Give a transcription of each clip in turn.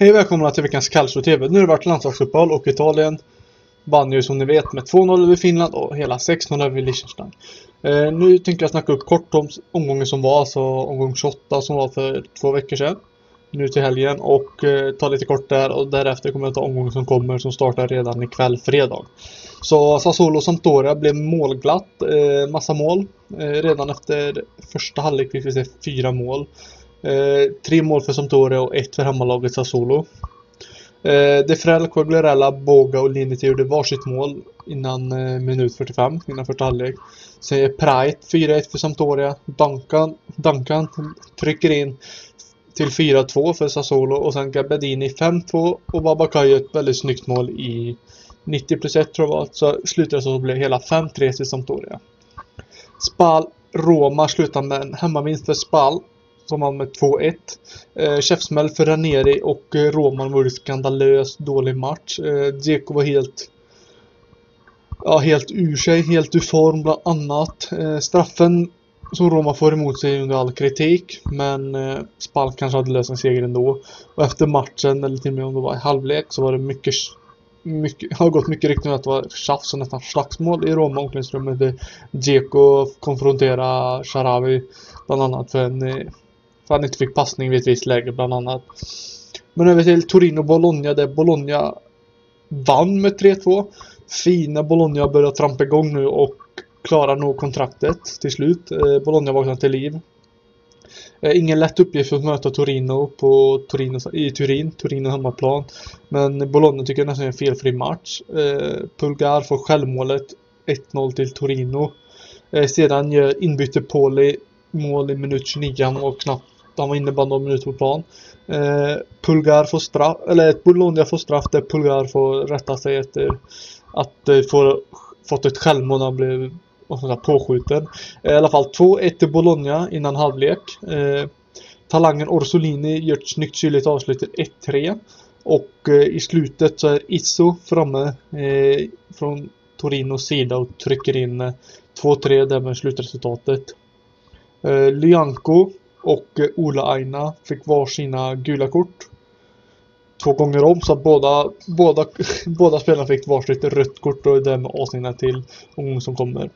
Hej och välkomna till veckans Calcio TV. Nu har det varit landslagsuppehåll och Italien vann ju som ni vet med 2-0 över Finland och hela 6-0 över Liechtenstein. Eh, nu tänkte jag snacka upp kort om omgången som var, alltså omgång 28 som var för två veckor sedan. Nu till helgen och eh, ta lite kort där och därefter kommer jag ta omgången som kommer som startar redan ikväll fredag. Så Sassuolo Sampdoria blev målglatt, eh, massa mål. Eh, redan efter första halvlek fick vi se fyra mål. Eh, tre mål för Sampdoria och ett för hemmalaget Sassuolo. Eh, De Frel, Quagliarella, Boga och Liniti gjorde varsitt mål innan eh, minut 45, innan första halvlek. Sen är Pride 4-1 för Sampdoria. Duncan, Duncan trycker in till 4-2 för Sassuolo och sen Gabbedini 5-2 och Babakaj ett väldigt snyggt mål i 90 plus 1 tror jag var. Så slutar det så blev hela 5-3 till Sampdoria. Spal Roma slutar med en hemmavinst för Spal som vann med 2-1. Eh, Käftsmäll för Ranieri och eh, Roman var en skandalöst dålig match. Eh, Dzeko var helt Ja, helt ur sig, helt ur form bland annat. Eh, straffen som Roma får emot sig under all kritik. Men eh, Spal kanske hade löst en seger ändå. Och efter matchen, eller till och med om det var i halvlek, så var det mycket mycket, har gått mycket rykten att det var tjafs och nästan slagsmål i Roma omklädningsrummet. där Dzeko konfronterade Sharawi bland annat för en eh, för han inte fick passning vid ett visst läge bland annat. Men över till Torino-Bologna där Bologna vann med 3-2. Fina Bologna börjar trampa igång nu och klarar nog kontraktet till slut. Eh, Bologna vaknar till liv. Eh, ingen lätt uppgift att möta Torino på Torino, i Turin, Torino hemmaplan. Men Bologna tycker jag nästan är en felfri match. Eh, Pulgar får självmålet 1-0 till Torino. Sedan gör inbyte Poli mål i minut 29 och knappt han var inne bara några minuter på plan. Eh, Pulgar får straff, eller Bologna får straff där Pulgar får rätta sig efter att eh, få fått ett självmål när han blev påskjuten. Eh, I alla fall 2-1 till Bologna innan halvlek. Eh, talangen Orsolini gör ett snyggt kyligt avslut till 1-3. Och eh, i slutet så är Isso framme eh, från Torinos sida och trycker in eh, 2-3 där med slutresultatet. Eh, Lyanko och eh, Ola Aina fick varsina gula kort. Två gånger om så att båda, båda, båda spelarna fick varsitt rött kort och därmed avstängda till omgången som kommer.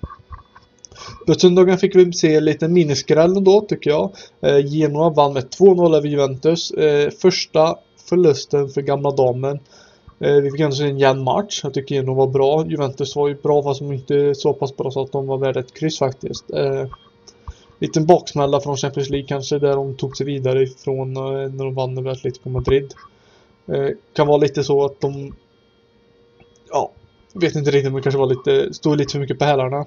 På söndagen fick vi se lite miniskräll ändå tycker jag. Eh, Genoa vann med 2-0 över Juventus. Eh, första förlusten för gamla damen. Eh, vi fick ändå se en jämn match. Jag tycker Genoa var bra. Juventus var ju bra fast de inte så pass bra så att de var värda ett kryss faktiskt. Eh, Liten baksmälla från Champions League kanske där de tog sig vidare ifrån eh, när de vann över Atletico Madrid. Eh, kan vara lite så att de ja, vet inte riktigt men kanske var lite, stod lite för mycket på hälarna.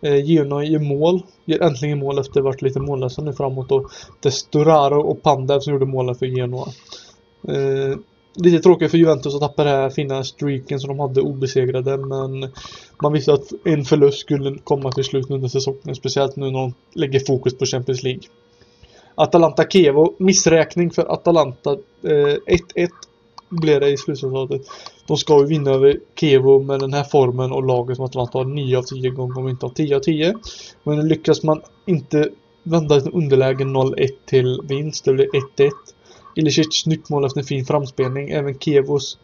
Eh, Genoa gör mål, gör äntligen mål efter att ha varit lite mållösa nu framåt och det och Pandev som gjorde målen för Genoa. Eh, lite tråkigt för Juventus att tappa den här fina streaken som de hade obesegrade men man visste att en förlust skulle komma till slut under säsongen speciellt nu när de lägger fokus på Champions League. Atalanta Kevo, missräkning för Atalanta. 1-1 eh, blev det i slutresultatet. De ska ju vinna över Kevo med den här formen och laget som Atalanta har 9 av 10 gånger om inte har 10 av 10. Men lyckas man inte vända ett underläge 0-1 till vinst, det blir 1-1. Ilicic snyggt mål efter en fin framspelning. Även Kevos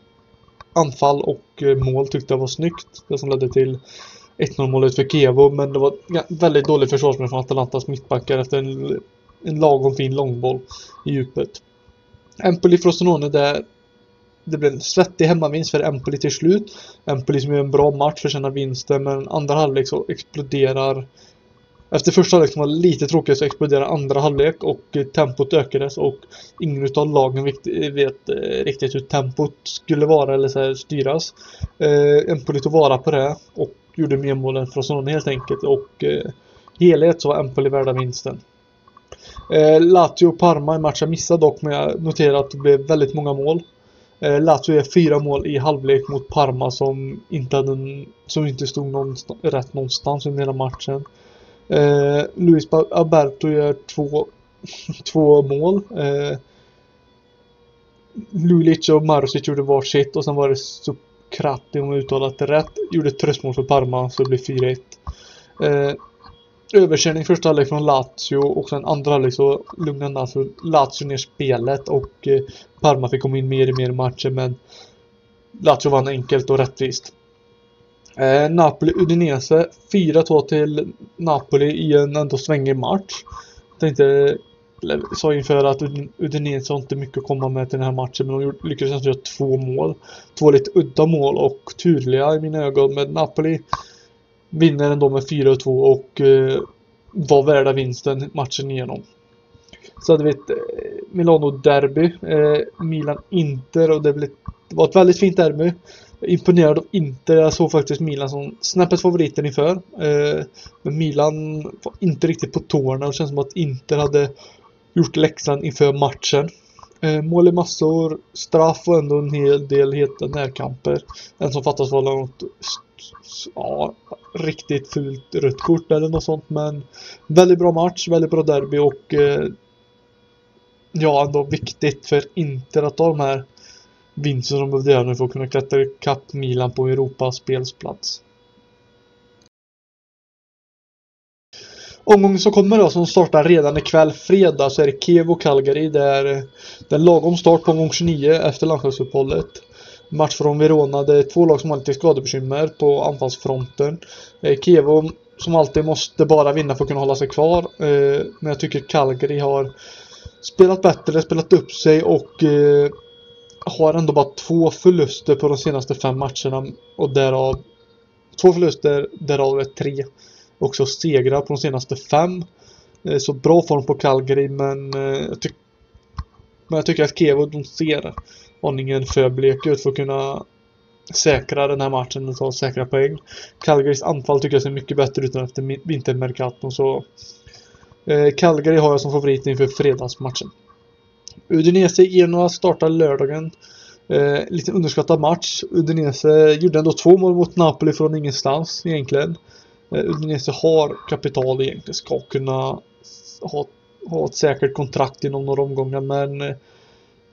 anfall och eh, mål tyckte jag var snyggt. Det som ledde till 1-0 målet för Kevo. Men det var väldigt dålig försvarsspel från Atalantas mittbackar efter en, en lagom fin långboll i djupet. Empoli Frosinone där det blev en svettig hemmavinst för Empoli till slut. Empoli som gör en bra match förtjänar vinsten men andra halvlek så exploderar efter första halvlek som var lite tråkigt så exploderade andra halvlek och tempot ökades och ingen av lagen vet eh, riktigt hur tempot skulle vara eller så här, styras. Eh, Empoli tog vara på det och gjorde mer målen från Frosinone helt enkelt och eh, helhet så var Empoli värda vinsten. Eh, Lazio och Parma i matchen missade dock men jag noterar att det blev väldigt många mål. Eh, Lazio är fyra mål i halvlek mot Parma som inte, hade, som inte stod någonstans, rätt någonstans under hela matchen. Eh, Luis Alberto gör två, två mål. Eh, Lulic och Marusic gjorde varsitt och sen var det Sokrati om jag uttalat det rätt. Gjorde ett tröstmål för Parma så det blev 4-1. Eh, överkörning första halvlek från Lazio och sen andra halvlek så lugnade alltså Lazio ner spelet och eh, Parma fick komma in mer och mer i matchen men Lazio vann enkelt och rättvist. Eh, Napoli-Udinese 4-2 till Napoli i en ändå svängig match. Tänkte sa inför att Udinese har inte mycket att komma med till den här matchen men de lyckades ändå göra två mål. Två lite udda mål och turliga i mina ögon men Napoli vinner ändå med 4-2 och eh, var värda vinsten matchen igenom. Så hade vi ett eh, Milano-derby, eh, Milan-Inter och det, blev, det var ett väldigt fint derby. Imponerad av Inter, jag såg faktiskt Milan som snäppet favoriten inför. Eh, men Milan var inte riktigt på tårna det känns som att Inter hade gjort läxan inför matchen. Eh, mål i massor, straff och ändå en hel del heta närkamper. En som fattas var något ja, riktigt fult rött kort eller något sånt men väldigt bra match, väldigt bra derby och eh, ja, ändå viktigt för Inter att ta de här vinsten de behövde göra nu för att kunna klättra ikapp Milan på Europas spelsplats. Omgången som kommer då som startar redan ikväll fredag så är det Kiev och Calgary. Det är, eh, det lagom start på omgång 29 efter landslagsuppehållet. Match från Verona. Det är två lag som har lite skadebekymmer på anfallsfronten. Eh, Kiev som alltid måste bara vinna för att kunna hålla sig kvar. Eh, men jag tycker Calgary har spelat bättre, spelat upp sig och har ändå bara två förluster på de senaste fem matcherna och därav två förluster, därav är tre också segrar på de senaste fem. Eh, så bra form på Calgary men eh, jag, tyck men jag tycker att Kevo de ser aningen för blek ut för att kunna säkra den här matchen och ta säkra poäng. Calgarys anfall tycker jag ser mycket bättre ut än efter vintermerkaton så eh, Calgary har jag som favorit inför fredagsmatchen. Udinese Genoa startar lördagen. Eh, lite underskattad match. Udinese gjorde ändå två mål mot Napoli från ingenstans egentligen. Eh, Udinese har kapital egentligen, ska kunna ha, ha ett säkert kontrakt inom några omgångar men eh,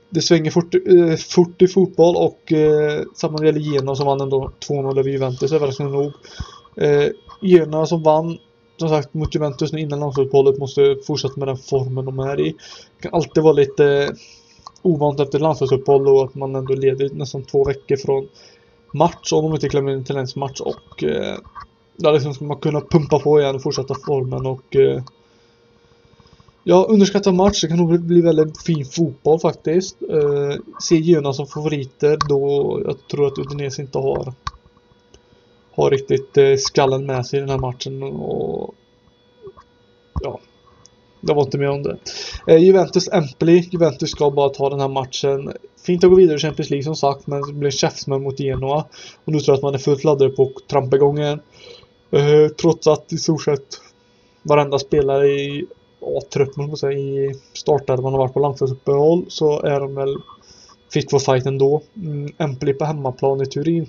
det svänger fort, eh, fort i fotboll och eh, samma gäller Genoa som vann ändå 2-0 över Juventus överraskande nog. Eh, Genoa som vann som sagt mot Juventus nu innan landslagsuppehållet måste fortsätta med den formen de är i. Det kan alltid vara lite eh, ovant efter landslagsuppehåll och att man ändå leder nästan två veckor från match om de inte klämmer in till ens match och eh, där liksom ska man kunna pumpa på igen och fortsätta formen och eh, Ja, underskattad match. Det kan nog bli väldigt fin fotboll faktiskt. Eh, se Jöna som favoriter då jag tror att Udinese inte har har riktigt eh, skallen med sig i den här matchen och ja, jag var inte med om det. Eh, Juventus Empoli. Juventus ska bara ta den här matchen. Fint att gå vidare i Champions League som sagt, men det blir käftsmäll mot Genoa. Och nu tror jag att man är fullt laddad på att trampa igång. Eh, trots att i stort sett varenda spelare i A-truppen ja, i startelvan har varit på landslagsuppehåll så är de väl fit for fight ändå. Mm, Empoli på hemmaplan i Turin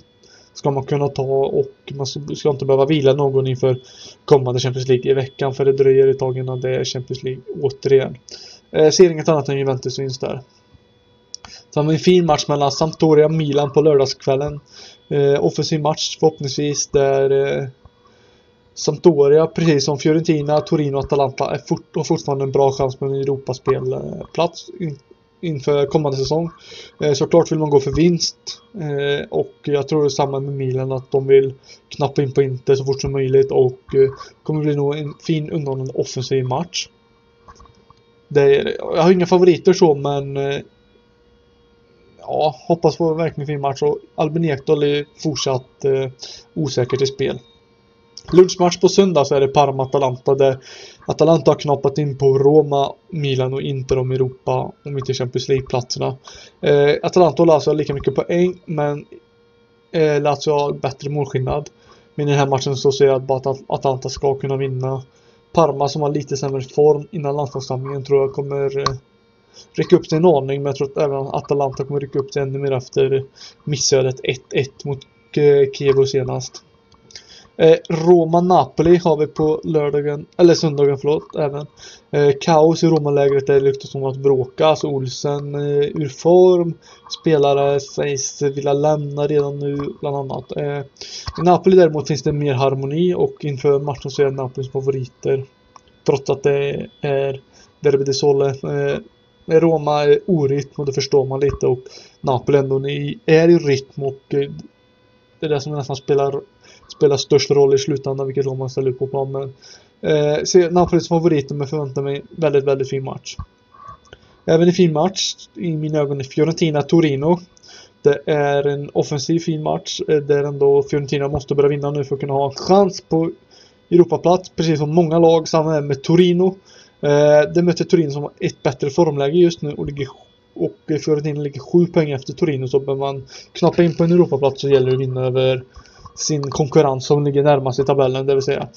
ska man kunna ta och man ska inte behöva vila någon inför kommande Champions League i veckan för det dröjer ett tag innan det är Champions League återigen. Eh, ser inget annat än Juventus vinst där. Så har vi en fin match mellan Sampdoria och Milan på lördagskvällen. Eh, offensiv match förhoppningsvis där eh, Sampdoria, precis som Fiorentina, Torino och Atalanta, är fort, har fortfarande en bra chans på en Europaspelplats inför kommande säsong. Eh, såklart vill man gå för vinst eh, och jag tror det är samma med Milan att de vill knappa in på Inter så fort som möjligt och eh, kommer bli nog en fin underhållande offensiv match. Det är, jag har inga favoriter så men eh, ja, hoppas på en verkligen fin match och Albin Ekdal är fortsatt eh, osäker till spel. Lunchmatch på söndag så är det Parma-Atalanta där Atalanta har knappat in på Roma, Milan och Inter om Europa, om inte Champions League-platserna. Eh, Atalanta och Lazio har lika mycket poäng, men eh, Lazio har bättre målskillnad. Men i den här matchen så ser jag bara att Atalanta ska kunna vinna. Parma som har lite sämre form innan landslagssamlingen tror jag kommer eh, rycka upp sig en aning men jag tror att även Atalanta kommer rycka upp sig ännu mer efter missödet 1-1 mot eh, Kiev senast. Eh, Roma-Napoli har vi på lördagen, eller söndagen förlåt, även. Eh, kaos i Roma-lägret där det luktar som att bråka. Alltså Olsen eh, ur form. Spelare sägs vilja lämna redan nu, bland annat. Eh, I Napoli däremot finns det mer harmoni och inför matchen så är Napolis favoriter. Trots att det är Derby de Sole. Eh, Roma är orytm och det förstår man lite och Napoli ändå är i rytm och eh, det är det som nästan spelar spelar störst roll i slutändan vilket lag man ställer upp på plan. Men eh, ser Napolis favorit men förväntar mig väldigt, väldigt fin match. Även en fin match i mina ögon är Fiorentina-Torino. Det är en offensiv fin match eh, där ändå Fiorentina måste börja vinna nu för att kunna ha en chans på Europaplats. Precis som många lag, samma är med Torino. Eh, det möter Torino som har ett bättre formläge just nu och ligger och Fiorentina ligger sju poäng efter Torino så behöver man knappa in på en Europaplats så gäller det att vinna över sin konkurrens som ligger närmast i tabellen, det vill säga.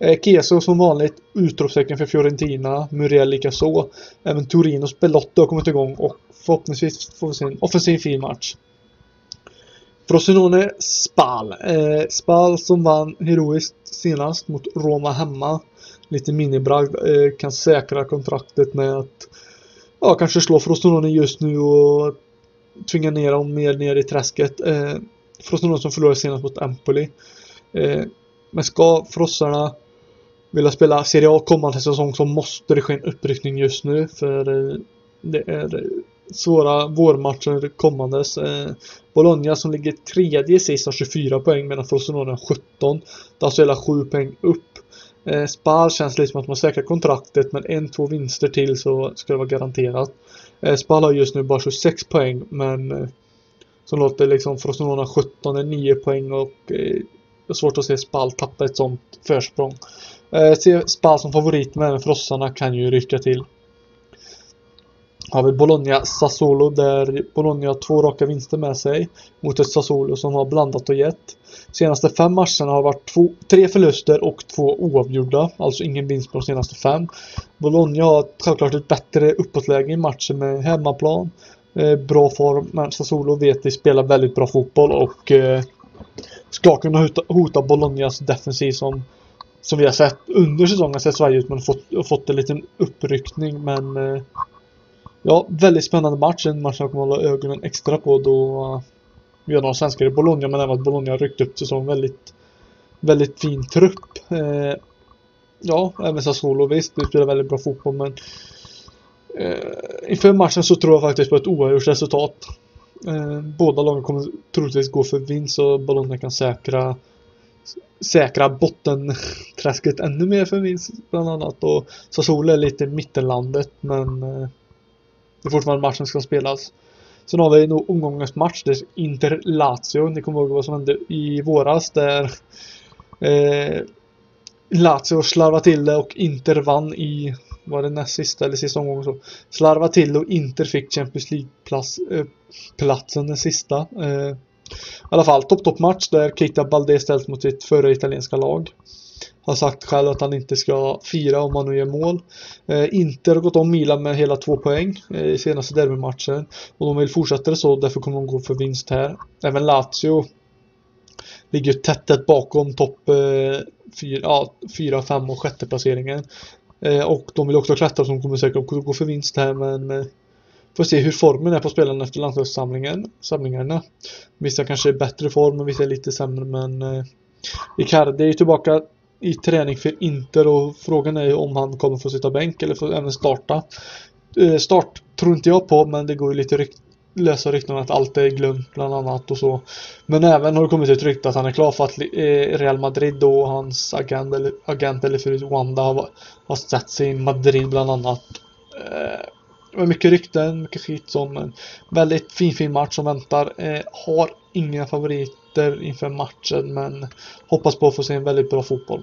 Eh, Keso som vanligt utropstecken för Fiorentina, Muriel likaså. Även Torinos Belotto har kommit igång och förhoppningsvis får vi se en offensiv fin match. Frosinone Spal. Eh, Spal som vann heroiskt senast mot Roma hemma. Lite minibragd. Eh, kan säkra kontraktet med att ja, kanske slå Frosinone just nu och tvinga ner dem mer ner i träsket. Eh, Frosinone som förlorade senast mot Empoli. Eh, men ska frossarna vilja spela Serie A kommande säsong så måste det ske en uppryckning just nu för eh, det är svåra vårmatcher kommandes. Eh, Bologna som ligger tredje sist har 24 poäng medan Frosinone har 17. Det är alltså hela 7 poäng upp. Eh, Spar känns lite som att man säkrar kontraktet men en, två vinster till så ska det vara garanterat. Eh, Spar har just nu bara 26 poäng men eh, som låter liksom Frosinone 17 är 9 poäng och eh, det är svårt att se Spal tappa ett sånt försprång. Eh, se Spal som favorit men även Frossarna kan ju rycka till. Har vi Bologna Sassuolo där Bologna har två raka vinster med sig mot ett Sassuolo som har blandat och gett. Senaste fem matcherna har varit två, tre förluster och två oavgjorda, alltså ingen vinst på de senaste fem. Bologna har självklart ett bättre uppåtläge i matchen med hemmaplan Eh, bra form. Men Sassuolo vet vi spelar väldigt bra fotboll och eh, ska kunna hota, hota Bolognas defensiv som som vi har sett under säsongen Sett Sverige ut men fått, fått en liten uppryckning men eh, Ja, väldigt spännande match. En match jag kommer hålla ögonen extra på då vi har några svenskar i Bologna men även att Bologna har ryckt upp sig som väldigt väldigt fin trupp. Ja, även Sassuolo visst, de spelar väldigt bra fotboll men Eh, inför matchen så tror jag faktiskt på ett oavgjort resultat. Eh, båda lagen kommer troligtvis gå för vinst så Bologna kan säkra säkra bottenträsket ännu mer för vinst bland annat och Sassuolo är lite mittenlandet men eh, det är fortfarande matchen ska spelas. Sen har vi nog omgångens match, det är Inter-Lazio. Ni kommer ihåg vad som hände i våras där eh, Lazio slarvade till det och Inter vann i var det näst sista eller sista omgången så slarva till och Inter fick Champions League-platsen eh, den sista. Eh, I alla fall, topp topp match där Keita Balde ställs mot sitt förra italienska lag. Har sagt själv att han inte ska fira om han nu gör mål. Eh, Inter har gått om Milan med hela två poäng eh, i senaste derbymatchen. Och de vill fortsätta det så, därför kommer de gå för vinst här. Även Lazio ligger tätt, tätt bakom topp eh, 4, ja, 4, 5 och sjätte placeringen. Eh, och de vill också klättra som kommer säkert gå för vinst här men eh, Får se hur formen är på spelarna efter landslagssamlingarna. Vissa kanske är bättre form och vissa är lite sämre men eh, Icardi är tillbaka i träning för Inter och frågan är om han kommer få sitta bänk eller få även starta. Start tror inte jag på men det går ju lite rykt lösa rykten att allt är glömt bland annat och så. Men även har det kommit ett rykte att han är klar för att eh, Real Madrid och hans agent eller, agent eller förut Wanda har, har satt sig i Madrid bland annat. Eh, mycket rykten, mycket skit som en väldigt fin fin match som väntar. Eh, har inga favoriter inför matchen men hoppas på att få se en väldigt bra fotboll.